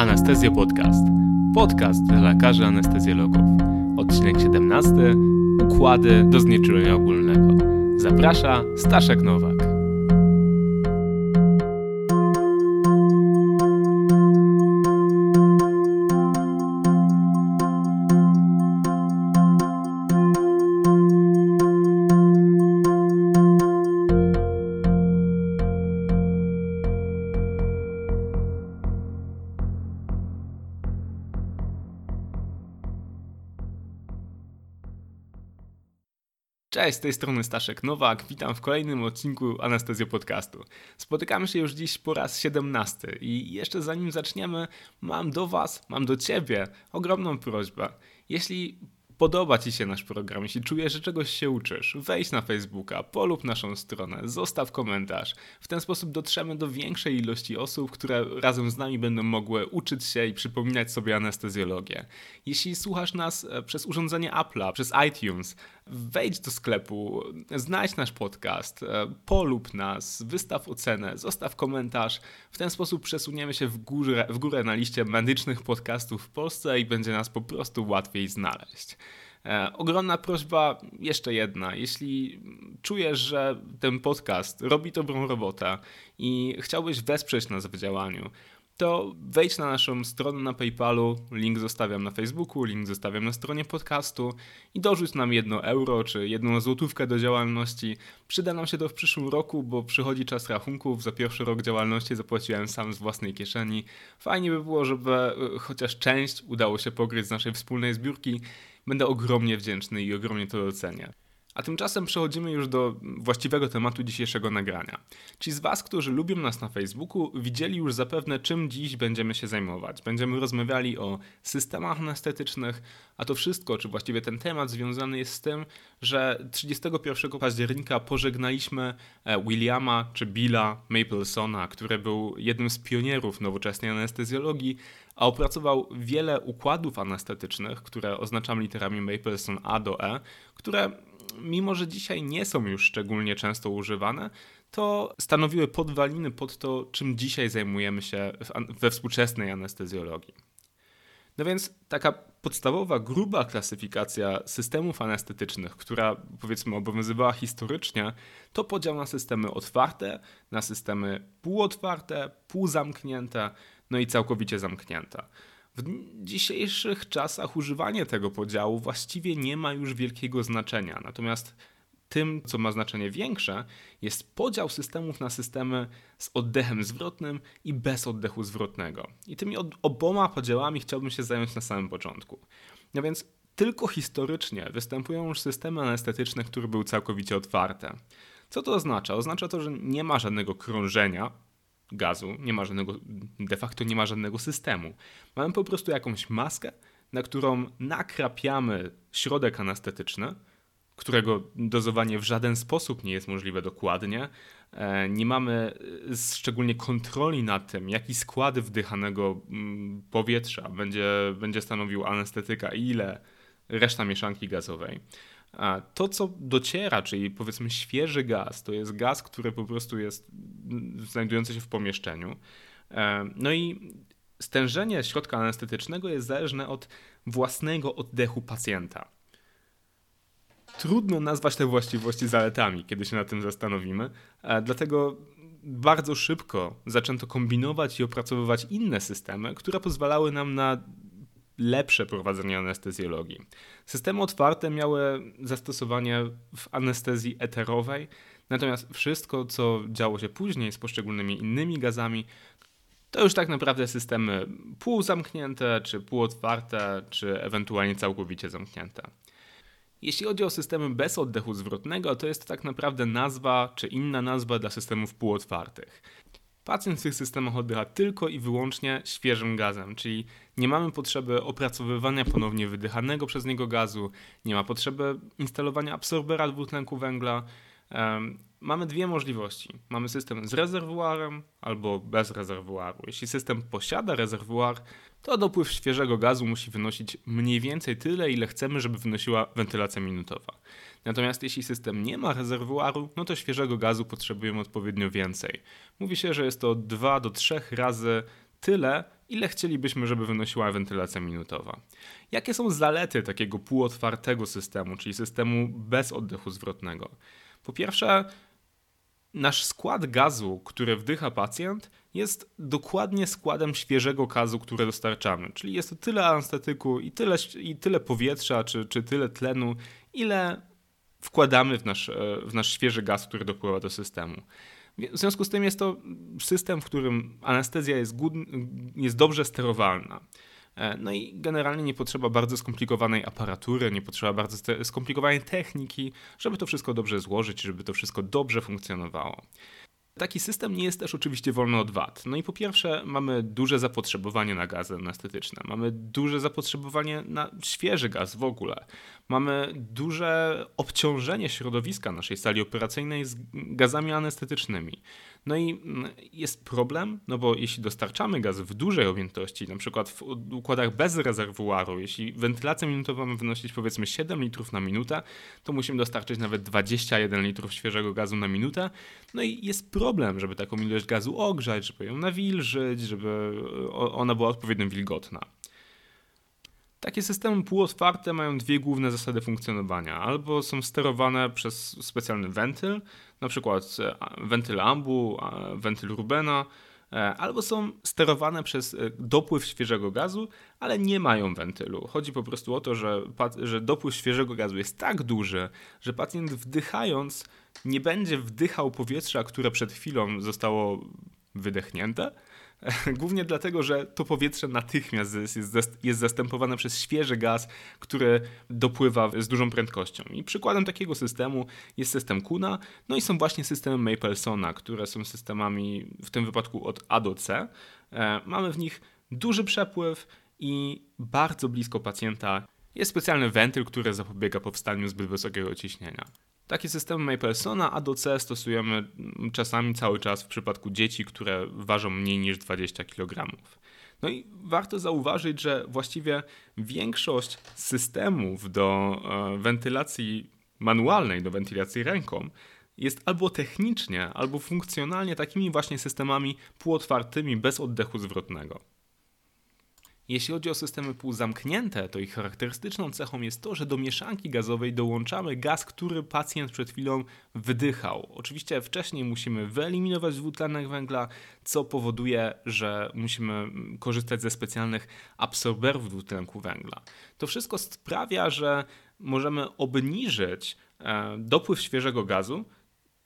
Anestezjo Podcast. Podcast dla lekarzy anestezjologów. Odcinek 17. Układy do znieczulenia ogólnego. Zaprasza Staszek Nowak. Cześć, z tej strony Staszek Nowak. Witam w kolejnym odcinku Anestezjo Podcastu. Spotykamy się już dziś po raz 17 i jeszcze zanim zaczniemy, mam do Was, mam do Ciebie ogromną prośbę. Jeśli podoba Ci się nasz program, jeśli czujesz, że czegoś się uczysz, wejdź na Facebooka, polub naszą stronę, zostaw komentarz. W ten sposób dotrzemy do większej ilości osób, które razem z nami będą mogły uczyć się i przypominać sobie anestezjologię. Jeśli słuchasz nas e, przez urządzenie Apple'a, przez iTunes, wejdź do sklepu, znajdź nasz podcast, e, polub nas, wystaw ocenę, zostaw komentarz. W ten sposób przesuniemy się w górę, w górę na liście medycznych podcastów w Polsce i będzie nas po prostu łatwiej znaleźć. E, ogromna prośba, jeszcze jedna. Jeśli czujesz, że ten podcast robi dobrą robotę i chciałbyś wesprzeć nas w działaniu, to wejdź na naszą stronę na PayPalu, link zostawiam na Facebooku, link zostawiam na stronie podcastu i dorzuć nam jedno euro czy jedną złotówkę do działalności. Przyda nam się to w przyszłym roku, bo przychodzi czas rachunków. Za pierwszy rok działalności zapłaciłem sam z własnej kieszeni. Fajnie by było, żeby e, chociaż część udało się pokryć z naszej wspólnej zbiórki. Będę ogromnie wdzięczny i ogromnie to docenię. A tymczasem przechodzimy już do właściwego tematu dzisiejszego nagrania. Ci z Was, którzy lubią nas na Facebooku, widzieli już zapewne, czym dziś będziemy się zajmować. Będziemy rozmawiali o systemach anestetycznych, a to wszystko, czy właściwie ten temat związany jest z tym, że 31 października pożegnaliśmy e, Williama czy Billa Maplesona, który był jednym z pionierów nowoczesnej anestezjologii, a opracował wiele układów anestetycznych, które oznaczam literami Mapleson A do E, które mimo że dzisiaj nie są już szczególnie często używane, to stanowiły podwaliny pod to, czym dzisiaj zajmujemy się we współczesnej anestezjologii. No więc taka podstawowa, gruba klasyfikacja systemów anestetycznych, która powiedzmy obowiązywała historycznie, to podział na systemy otwarte, na systemy półotwarte, półzamknięte, no i całkowicie zamknięte. W dzisiejszych czasach używanie tego podziału właściwie nie ma już wielkiego znaczenia. Natomiast tym, co ma znaczenie większe, jest podział systemów na systemy z oddechem zwrotnym i bez oddechu zwrotnego. I tymi oboma podziałami chciałbym się zająć na samym początku. No więc tylko historycznie występują już systemy anestetyczne, które były całkowicie otwarte. Co to oznacza? Oznacza to, że nie ma żadnego krążenia gazu, nie ma żadnego, de facto nie ma żadnego systemu. Mamy po prostu jakąś maskę, na którą nakrapiamy środek anestetyczny, którego dozowanie w żaden sposób nie jest możliwe dokładnie. E, nie mamy e, szczególnie kontroli nad tym, jaki skład wdychanego mm, powietrza będzie, będzie stanowił anestetyka i ile reszta mieszanki gazowej. A to, co dociera, czyli powiedzmy świeży gaz, to jest gaz, który po prostu jest znajdujący się w pomieszczeniu. E, no i stężenie środka anestetycznego jest zależne od własnego oddechu pacjenta. Trudno nazwać te właściwości zaletami, kiedy się nad tym zastanowimy, e, dlatego bardzo szybko zaczęto kombinować i opracowywać inne systemy, które pozwalały nam na lepsze prowadzenie anestezjologii. Systemy otwarte miały zastosowanie w anestezji eterowej, natomiast wszystko, co działo się później z poszczególnymi innymi gazami, to już tak naprawdę systemy półzamknięte, czy półotwarte, czy ewentualnie całkowicie zamknięte. Jeśli chodzi o systemy bez oddechu zwrotnego, to jest to tak naprawdę nazwa czy inna nazwa dla systemów półotwartych. Pacjent w tych systemach oddycha tylko i wyłącznie świeżym gazem, czyli nie mamy potrzeby opracowywania ponownie wydychanego przez niego gazu, nie ma potrzeby instalowania absorbera dwutlenku węgla. Mamy dwie możliwości. Mamy system z rezerwuarem albo bez rezerwuaru. Jeśli system posiada rezerwuar, to dopływ świeżego gazu musi wynosić mniej więcej tyle, ile chcemy, żeby wynosiła wentylacja minutowa. Natomiast jeśli system nie ma rezerwuaru, no to świeżego gazu potrzebujemy odpowiednio więcej. Mówi się, że jest to 2 do 3 razy tyle, ile chcielibyśmy, żeby wynosiła wentylacja minutowa. Jakie są zalety takiego półotwartego systemu, czyli systemu bez oddechu zwrotnego? Po pierwsze, nasz skład gazu, który wdycha pacjent, jest dokładnie składem świeżego gazu, który dostarczamy. Czyli jest to tyle anestetyku i tyle, i tyle powietrza, czy, czy tyle tlenu, ile wkładamy w nasz, e, w nasz świeży gaz, który dopływa do systemu. W związku z tym jest to system, w którym anestezja jest, jest dobrze sterowalna. E, no i generalnie nie potrzeba bardzo skomplikowanej aparatury, nie potrzeba bardzo skomplikowanej techniki, żeby to wszystko dobrze złożyć, żeby to wszystko dobrze funkcjonowało. Taki system nie jest też oczywiście wolny od wad. No i po pierwsze mamy duże zapotrzebowanie na gazy anestetyczne, mamy duże zapotrzebowanie na świeży gaz w ogóle, mamy duże obciążenie środowiska naszej sali operacyjnej z gazami anestetycznymi. No i mm, jest problem, no bo jeśli dostarczamy gaz w dużej objętości, na przykład w układach bez rezerwuaru, jeśli wentylacja minutowa ma wynosić powiedzmy 7 litrów na minutę, to musimy dostarczyć nawet 21 litrów świeżego gazu na minutę. No i jest problem, żeby taką ilość gazu ogrzać, żeby ją nawilżyć, żeby ona była odpowiednio wilgotna. Takie systemy półotwarte mają dwie główne zasady funkcjonowania. Albo są sterowane przez specjalny wentyl, na przykład e, wentyl Ambu, wentyl Rubena, e, albo są sterowane przez e, dopływ świeżego gazu, ale nie mają wentylu. Chodzi po prostu o to, że, że dopływ świeżego gazu jest tak duży, że pacjent wdychając nie będzie wdychał powietrza, które przed chwilą zostało wydechnięte, Głównie dlatego, że to powietrze natychmiast jest, zastępowane przez świeży gaz, który dopływa z dużą prędkością. I przykładem takiego systemu jest system Kuna, no i są właśnie systemy Maplesona, które są systemami w tym wypadku od A do C. E, mamy w nich duży przepływ i bardzo blisko pacjenta jest specjalny wentyl, który zapobiega powstaniu zbyt wysokiego ciśnienia. Takie systemy Maplesona A do C stosujemy czasami cały czas w przypadku dzieci, które ważą mniej niż 20 kg. No i warto zauważyć, że właściwie większość systemów do e, wentylacji manualnej, do wentylacji ręką, jest albo technicznie, albo funkcjonalnie takimi właśnie systemami półotwartymi bez oddechu zwrotnego. Jeśli chodzi o systemy półzamknięte, to ich charakterystyczną cechą jest to, że do mieszanki gazowej dołączamy gaz, który pacjent przed chwilą wydychał. Oczywiście wcześniej musimy wyeliminować dwutlenek węgla, co powoduje, że musimy korzystać ze specjalnych absorberów dwutlenku węgla. To wszystko sprawia, że możemy obniżyć e, dopływ świeżego gazu,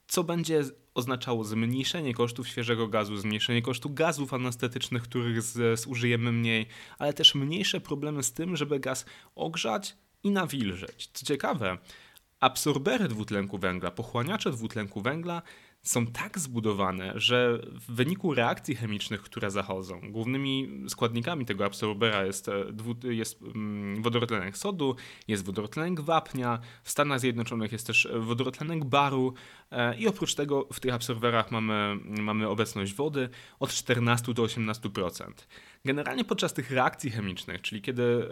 co będzie oznaczało zmniejszenie kosztów świeżego gazu, zmniejszenie kosztu gazów anestetycznych, których zużyjemy mniej, ale też mniejsze problemy z tym, żeby gaz ogrzać i nawilżyć. Co ciekawe, absorbery dwutlenku węgla, pochłaniacze dwutlenku węgla są tak zbudowane, że w wyniku reakcji chemicznych, które zachodzą, głównymi składnikami tego absorbera jest, e, jest mm, wodorotlenek sodu, jest wodorotlenek wapnia, w Stanach Zjednoczonych jest też wodorotlenek baru e, i oprócz tego w tych absorberach mamy, mamy obecność wody od 14 do 18%. Generalnie podczas tych reakcji chemicznych, czyli kiedy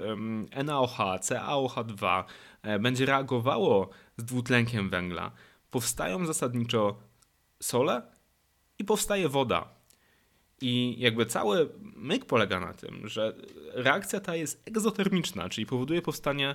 NaOH, CaOH2 e, będzie reagowało z dwutlenkiem węgla, powstają zasadniczo sole i powstaje woda. I jakby cały myk polega na tym, że reakcja ta jest egzotermiczna, czyli powoduje powstanie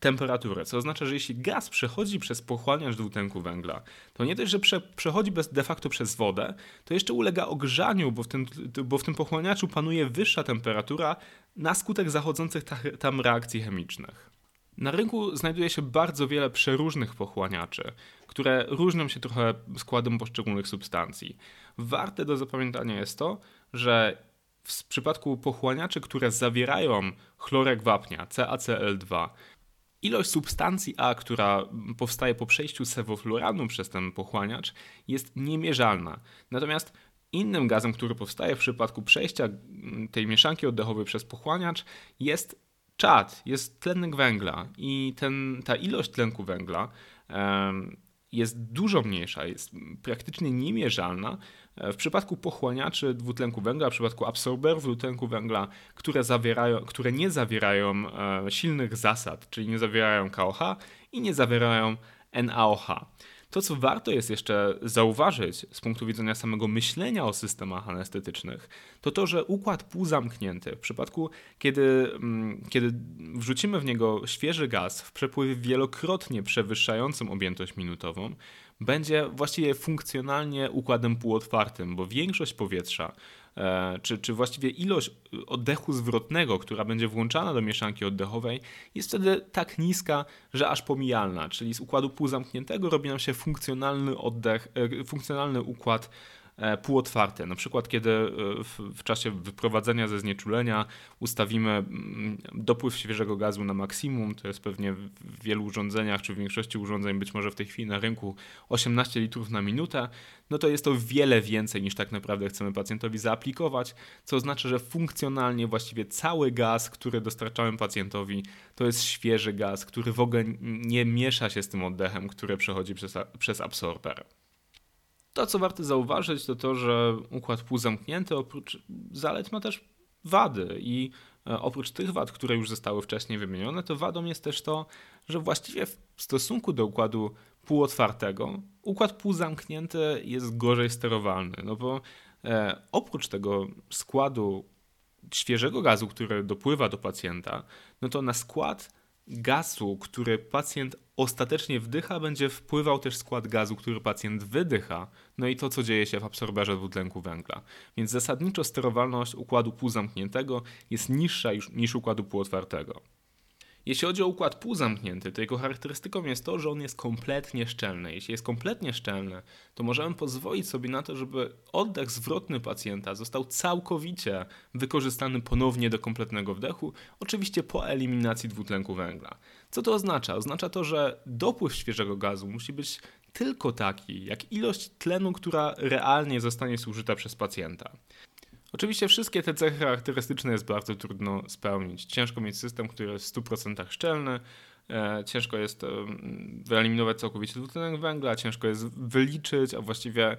temperatury, co oznacza, że jeśli gaz przechodzi przez pochłaniacz dwutlenku węgla, to nie dość, że prze, przechodzi bez, de facto przez wodę, to jeszcze ulega ogrzaniu, bo w, tym, bo w tym pochłaniaczu panuje wyższa temperatura na skutek zachodzących tam reakcji chemicznych. Na rynku znajduje się bardzo wiele przeróżnych pochłaniaczy, które różnią się trochę składem poszczególnych substancji. Warte do zapamiętania jest to, że w przypadku pochłaniaczy, które zawierają chlorek wapnia, CaCl2, ilość substancji A, która powstaje po przejściu sewofluranu przez ten pochłaniacz, jest niemierzalna. Natomiast innym gazem, który powstaje w przypadku przejścia tej mieszanki oddechowej przez pochłaniacz, jest czad, jest tlenek węgla i ten, ta ilość tlenku węgla jest dużo mniejsza, jest praktycznie niemierzalna w przypadku pochłaniaczy dwutlenku węgla, w przypadku absorberów dwutlenku węgla, które, zawierają, które nie zawierają e, silnych zasad, czyli nie zawierają KOH i nie zawierają NaOH. To, co warto jest jeszcze zauważyć z punktu widzenia samego myślenia o systemach anestetycznych, to to, że układ półzamknięty, w przypadku kiedy, mm, kiedy wrzucimy w niego świeży gaz w przepływie wielokrotnie przewyższającym objętość minutową, będzie właściwie funkcjonalnie układem półotwartym, bo większość powietrza czy, czy właściwie ilość oddechu zwrotnego, która będzie włączana do mieszanki oddechowej, jest wtedy tak niska, że aż pomijalna, czyli z układu półzamkniętego robi nam się funkcjonalny oddech, e, funkcjonalny układ E, półotwarte. Na przykład, kiedy e, w, w, czasie wyprowadzenia ze znieczulenia ustawimy mm, dopływ świeżego gazu na maksimum, to jest pewnie w wielu urządzeniach, czy w większości urządzeń, być może w tej chwili na rynku 18 litrów na minutę, no to jest to wiele więcej niż tak naprawdę chcemy pacjentowi zaaplikować, co oznacza, że funkcjonalnie właściwie cały gaz, który dostarczamy pacjentowi, to jest świeży gaz, który w ogóle nie miesza się z tym oddechem, który przechodzi przez, przez absorber. To, co warto zauważyć, to to, że układ półzamknięty oprócz zalet ma też wady i e, oprócz tych wad, które już zostały wcześniej wymienione, to wadą jest też to, że właściwie w stosunku do układu półotwartego, układ półzamknięty jest gorzej sterowalny, no bo e, oprócz tego składu świeżego gazu, który dopływa do pacjenta, no to na skład gazu, który pacjent ostatecznie wdycha, będzie wpływał też skład gazu, który pacjent wydycha, no i to, co dzieje się w absorberze dwutlenku węgla. Więc zasadniczo sterowalność układu półzamkniętego jest niższa niż układu półotwartego. Jeśli chodzi o układ półzamknięty, to jego charakterystyką jest to, że on jest kompletnie szczelny. Jeśli jest kompletnie szczelny, to możemy pozwolić sobie na to, żeby oddech zwrotny pacjenta został całkowicie wykorzystany ponownie do kompletnego wdechu, oczywiście po eliminacji dwutlenku węgla. Co to oznacza? Oznacza to, że dopływ świeżego gazu musi być tylko taki, jak ilość tlenu, która realnie zostanie zużyta przez pacjenta. Oczywiście wszystkie te cechy charakterystyczne jest bardzo trudno spełnić. Ciężko mieć system, który jest w 100% szczelny, e, ciężko jest wyeliminować całkowicie dwutlenek węgla, ciężko jest wyliczyć, a właściwie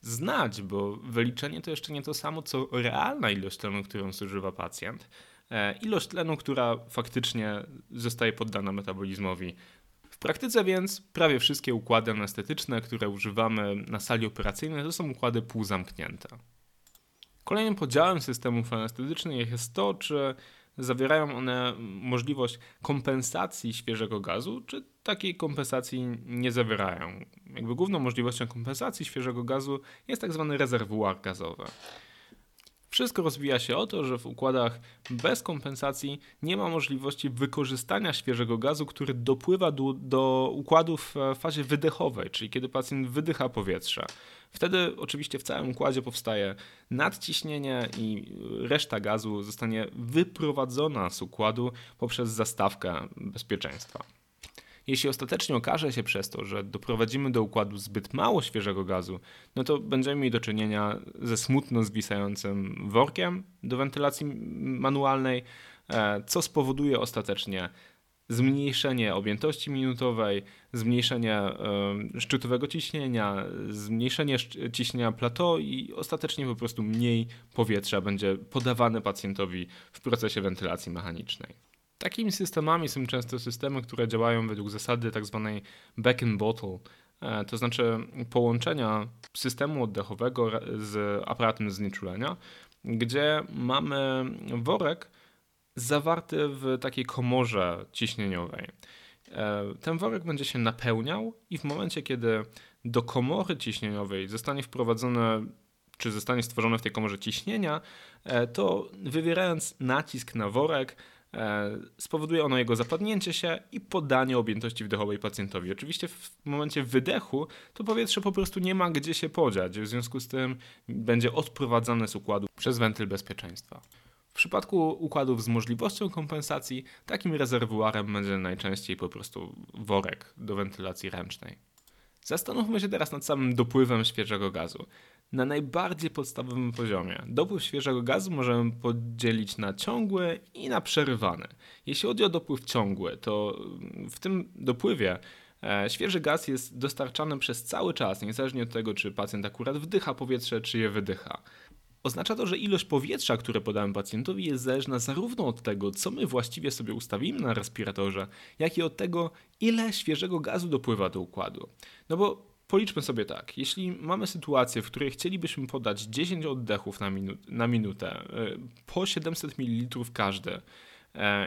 znać, bo wyliczenie to jeszcze nie to samo, co realna ilość tlenu, którą zużywa pacjent. E, ilość tlenu, która faktycznie zostaje poddana metabolizmowi. W praktyce więc prawie wszystkie układy anestetyczne, które używamy na sali operacyjnej, to są układy półzamknięte. Kolejnym podziałem systemów anestetycznych jest to, czy zawierają one możliwość kompensacji świeżego gazu, czy takiej kompensacji nie zawierają. Jakby główną możliwością kompensacji świeżego gazu jest tak zwany rezerwuar gazowy. Wszystko rozwija się o to, że w układach bez kompensacji nie ma możliwości wykorzystania świeżego gazu, który dopływa do, do układu w fazie wydechowej, czyli kiedy pacjent wydycha powietrze. Wtedy oczywiście w całym układzie powstaje nadciśnienie i reszta gazu zostanie wyprowadzona z układu poprzez zastawkę bezpieczeństwa. Jeśli ostatecznie okaże się przez to, że doprowadzimy do układu zbyt mało świeżego gazu, no to będziemy mieli do czynienia ze smutno zwisającym workiem do wentylacji manualnej, e, co spowoduje ostatecznie zmniejszenie objętości minutowej, zmniejszenie e, szczytowego ciśnienia, zmniejszenie ciśnienia plateau i ostatecznie po prostu mniej powietrza będzie podawane pacjentowi w procesie wentylacji mechanicznej. Takimi systemami są często systemy, które działają według zasady. Tak back in bottle, e, to znaczy połączenia systemu oddechowego z aparatem znieczulenia, gdzie mamy worek zawarty w takiej komorze ciśnieniowej. E, ten worek będzie się napełniał i w momencie, kiedy do komory ciśnieniowej zostanie wprowadzone czy zostanie stworzone w tej komorze ciśnienia, e, to wywierając nacisk na worek, spowoduje ono jego zapadnięcie się i podanie objętości wdechowej pacjentowi. Oczywiście w momencie wydechu to powietrze po prostu nie ma gdzie się podziać, w związku z tym będzie odprowadzane z układu przez wentyl bezpieczeństwa. W przypadku układów z możliwością kompensacji, takim rezerwuarem będzie najczęściej po prostu worek do wentylacji ręcznej. Zastanówmy się teraz nad samym dopływem świeżego gazu na najbardziej podstawowym poziomie. Dopływ świeżego gazu możemy podzielić na ciągły i na przerywany. Jeśli chodzi o dopływ ciągły, to w tym dopływie e, świeży gaz jest dostarczany przez cały czas, niezależnie od tego, czy pacjent akurat wdycha powietrze, czy je wydycha. Oznacza to, że ilość powietrza, które podamy pacjentowi, jest zależna zarówno od tego, co my właściwie sobie ustawimy na respiratorze, jak i od tego, ile świeżego gazu dopływa do układu. No bo policzmy sobie tak. Jeśli mamy sytuację, w której chcielibyśmy podać 10 oddechów na, minu na minutę, po 700 ml każdy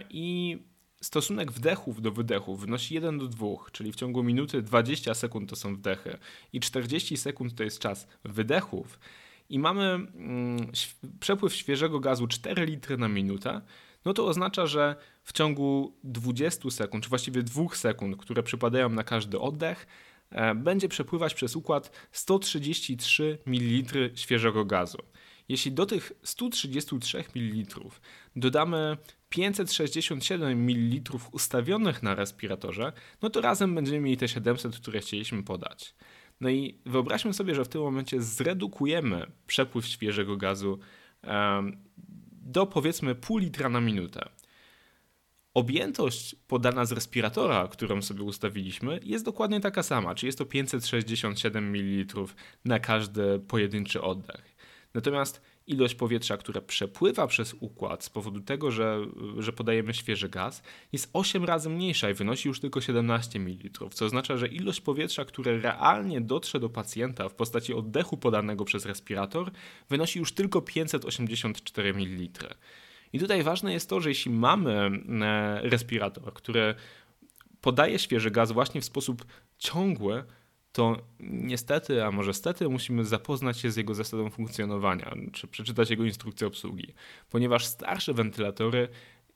i stosunek wdechów do wydechów wynosi 1 do 2, czyli w ciągu minuty 20 sekund to są wdechy i 40 sekund to jest czas wydechów, i mamy mm, przepływ świeżego gazu 4 litry na minutę, no to oznacza, że w ciągu 20 sekund, czy właściwie 2 sekund, które przypadają na każdy oddech, e, będzie przepływać przez układ 133 ml świeżego gazu. Jeśli do tych 133 ml dodamy 567 ml ustawionych na respiratorze, no to razem będziemy mieli te 700, które chcieliśmy podać. No i wyobraźmy sobie, że w tym momencie zredukujemy przepływ świeżego gazu do powiedzmy pół litra na minutę. Objętość podana z respiratora, którą sobie ustawiliśmy, jest dokładnie taka sama, czyli jest to 567 ml na każdy pojedynczy oddech. Natomiast ilość powietrza, które przepływa przez układ z powodu tego, że, że podajemy świeży gaz, jest 8 razy mniejsza i wynosi już tylko 17 ml, co oznacza, że ilość powietrza, które realnie dotrze do pacjenta w postaci oddechu podanego przez respirator, wynosi już tylko 584 ml. I tutaj ważne jest to, że jeśli mamy e, respirator, który podaje świeży gaz właśnie w sposób ciągły, to niestety, a może stety, musimy zapoznać się z jego zasadą funkcjonowania, czy przeczytać jego instrukcję obsługi, ponieważ starsze wentylatory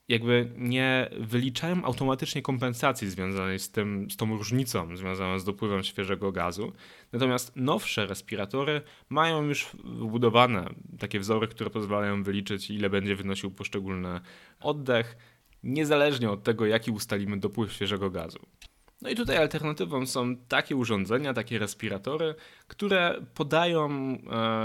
jakby nie wyliczają automatycznie kompensacji związanej z, tym, z tą różnicą związaną z dopływem świeżego gazu. Natomiast nowsze respiratory mają już wbudowane takie wzory, które pozwalają wyliczyć, ile będzie wynosił poszczególny oddech, niezależnie od tego, jaki ustalimy dopływ świeżego gazu. No i tutaj alternatywą są takie urządzenia, takie respiratory, które podają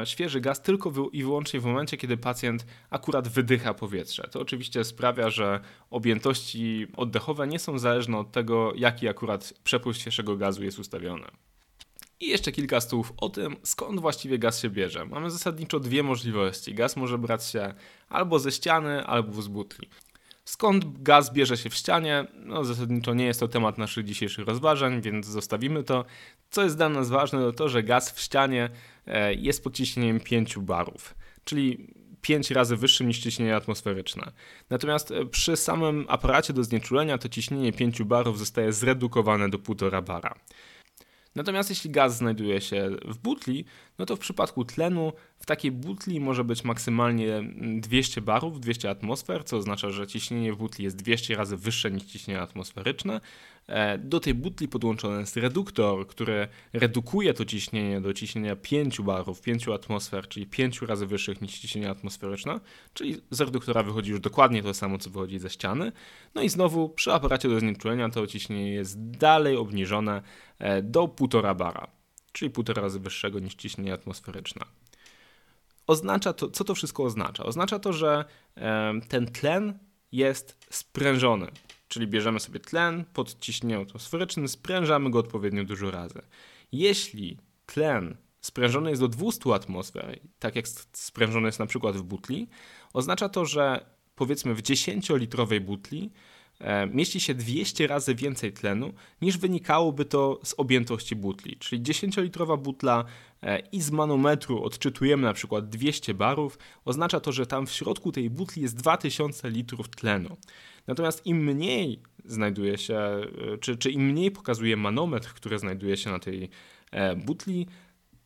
e, świeży gaz tylko wy i wyłącznie w momencie, kiedy pacjent akurat wydycha powietrze. To oczywiście sprawia, że objętości oddechowe nie są zależne od tego, jaki akurat przepływ świeżego gazu jest ustawiony. I jeszcze kilka słów o tym, skąd właściwie gaz się bierze. Mamy zasadniczo dwie możliwości. Gaz może brać się albo ze ściany, albo z butli. Skąd gaz bierze się w ścianie? No, zasadniczo nie jest to temat naszych dzisiejszych rozważań, więc zostawimy to. Co jest dla nas ważne, to to, że gaz w ścianie e, jest pod ciśnieniem 5 barów, czyli 5 razy wyższym niż ciśnienie atmosferyczne. Natomiast e, przy samym aparacie do znieczulenia to ciśnienie 5 barów zostaje zredukowane do 1,5 bara. Natomiast jeśli gaz znajduje się w butli, no to w przypadku tlenu w takiej butli może być maksymalnie 200 barów, 200 atmosfer, co oznacza, że ciśnienie w butli jest 200 razy wyższe niż ciśnienie atmosferyczne. E, do tej butli podłączony jest reduktor, który redukuje to ciśnienie do ciśnienia 5 barów, 5 atmosfer, czyli 5 razy wyższych niż ciśnienie atmosferyczne, czyli z reduktora wychodzi już dokładnie to samo, co wychodzi ze ściany. No i znowu przy aparacie do znieczulenia to ciśnienie jest dalej obniżone e, do 1,5 bara, czyli 1,5 razy wyższego niż ciśnienie atmosferyczne oznacza to, co to wszystko oznacza? Oznacza to, że ten tlen jest sprężony, czyli bierzemy sobie tlen pod ciśnieniem atmosferycznym, sprężamy go odpowiednio dużo razy. Jeśli tlen sprężony jest do 200 atmosfer, tak jak sprężony jest na przykład w butli, oznacza to, że powiedzmy w 10-litrowej butli E, mieści się 200 razy więcej tlenu niż wynikałoby to z objętości butli. Czyli 10-litrowa butla e, i z manometru odczytujemy na przykład 200 barów, oznacza to, że tam w środku tej butli jest 2000 litrów tlenu. Natomiast im mniej znajduje się, e, czy, czy im mniej pokazuje manometr, który znajduje się na tej butli,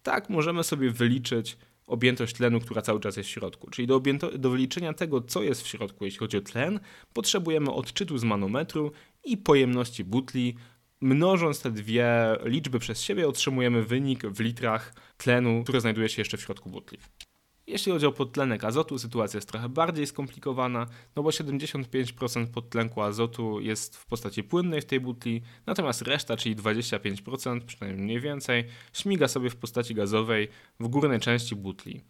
tak możemy sobie wyliczyć objętość tlenu, która cały czas jest w środku. Czyli do, do wyliczenia tego, co jest w środku, jeśli chodzi o tlen, potrzebujemy odczytu z manometru i pojemności butli. Mnożąc te dwie liczby przez siebie, otrzymujemy wynik w litrach tlenu, który znajduje się jeszcze w środku butli. Jeśli chodzi o podtlenek azotu, sytuacja jest trochę bardziej skomplikowana, no bo 75% podtlenku azotu jest w postaci płynnej w tej butli, natomiast reszta, czyli 25%, przynajmniej mniej więcej, śmiga sobie w postaci gazowej w górnej części butli.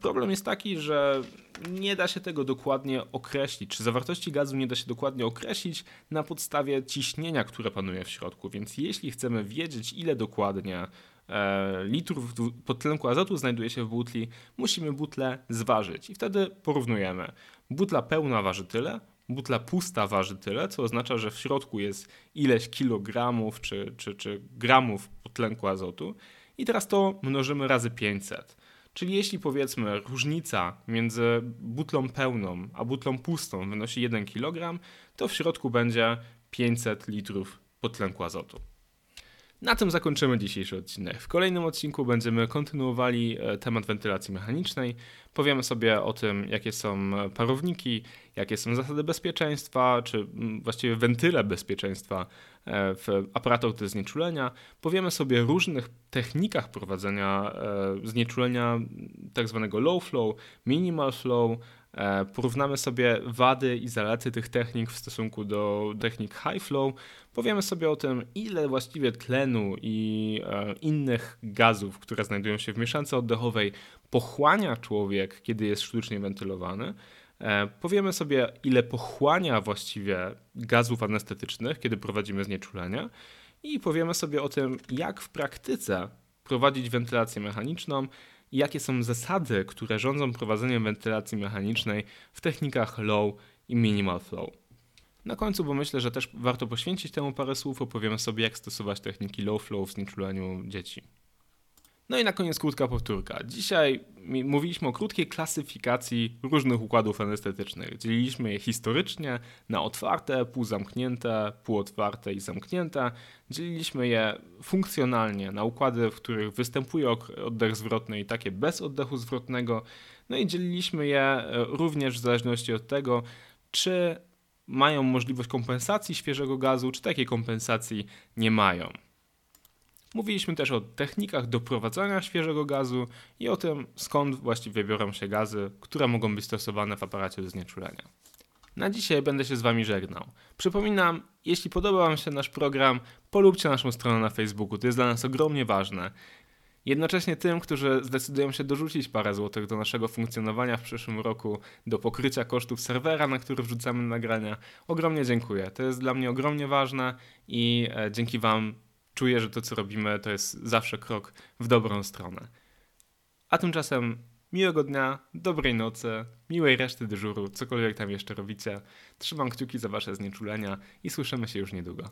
Problem jest taki, że nie da się tego dokładnie określić, czy zawartości gazu nie da się dokładnie określić na podstawie ciśnienia, które panuje w środku. Więc jeśli chcemy wiedzieć, ile dokładnie litrów podtlenku azotu znajduje się w butli, musimy butlę zważyć i wtedy porównujemy. Butla pełna waży tyle, butla pusta waży tyle, co oznacza, że w środku jest ileś kilogramów czy, czy, czy gramów tlenku azotu. I teraz to mnożymy razy 500. Czyli jeśli powiedzmy różnica między butlą pełną a butlą pustą wynosi 1 kg, to w środku będzie 500 litrów podtlenku azotu. Na tym zakończymy dzisiejszy odcinek. W kolejnym odcinku będziemy kontynuowali e, temat wentylacji mechanicznej. Powiemy sobie o tym, jakie są parowniki, jakie są zasady bezpieczeństwa, czy mm, właściwie wentyle bezpieczeństwa e, w aparatach do znieczulenia. Powiemy sobie o różnych technikach prowadzenia e, znieczulenia tak zwanego low flow, minimal flow, E, porównamy sobie wady i zalety tych technik w stosunku do technik high flow. Powiemy sobie o tym, ile właściwie tlenu i e, innych gazów, które znajdują się w mieszance oddechowej, pochłania człowiek, kiedy jest sztucznie wentylowany. E, powiemy sobie, ile pochłania właściwie gazów anestetycznych, kiedy prowadzimy znieczulenie. I powiemy sobie o tym, jak w praktyce prowadzić wentylację mechaniczną jakie są zasady, które rządzą prowadzeniem wentylacji mechanicznej w technikach low i minimal flow. Na końcu, bo myślę, że też warto poświęcić temu parę słów, opowiemy sobie, jak stosować techniki low flow w znieczuleniu dzieci. No i na koniec krótka powtórka. Dzisiaj mówiliśmy o krótkiej klasyfikacji różnych układów anestetycznych. Dzieliliśmy je historycznie na otwarte, półzamknięte, półotwarte i zamknięte. Dzieliliśmy je funkcjonalnie na układy, w których występuje oddech zwrotny i takie bez oddechu zwrotnego. No i dzieliliśmy je e, również w zależności od tego, czy mają możliwość kompensacji świeżego gazu, czy takiej kompensacji nie mają. Mówiliśmy też o technikach doprowadzania świeżego gazu i o tym, skąd właściwie biorą się gazy, które mogą być stosowane w aparacie do znieczulenia. Na dzisiaj będę się z Wami żegnał. Przypominam, jeśli podoba Wam się nasz program, polubcie naszą stronę na Facebooku, to jest dla nas ogromnie ważne. Jednocześnie tym, którzy zdecydują się dorzucić parę złotych do naszego funkcjonowania w przyszłym roku, do pokrycia kosztów serwera, na który wrzucamy nagrania, ogromnie dziękuję. To jest dla mnie ogromnie ważne i e, dzięki Wam czuję, że to, co robimy, to jest zawsze krok w dobrą stronę. A tymczasem miłego dnia, dobrej nocy, miłej reszty dyżuru, cokolwiek tam jeszcze robicie. Trzymam kciuki za wasze znieczulenia i słyszymy się już niedługo.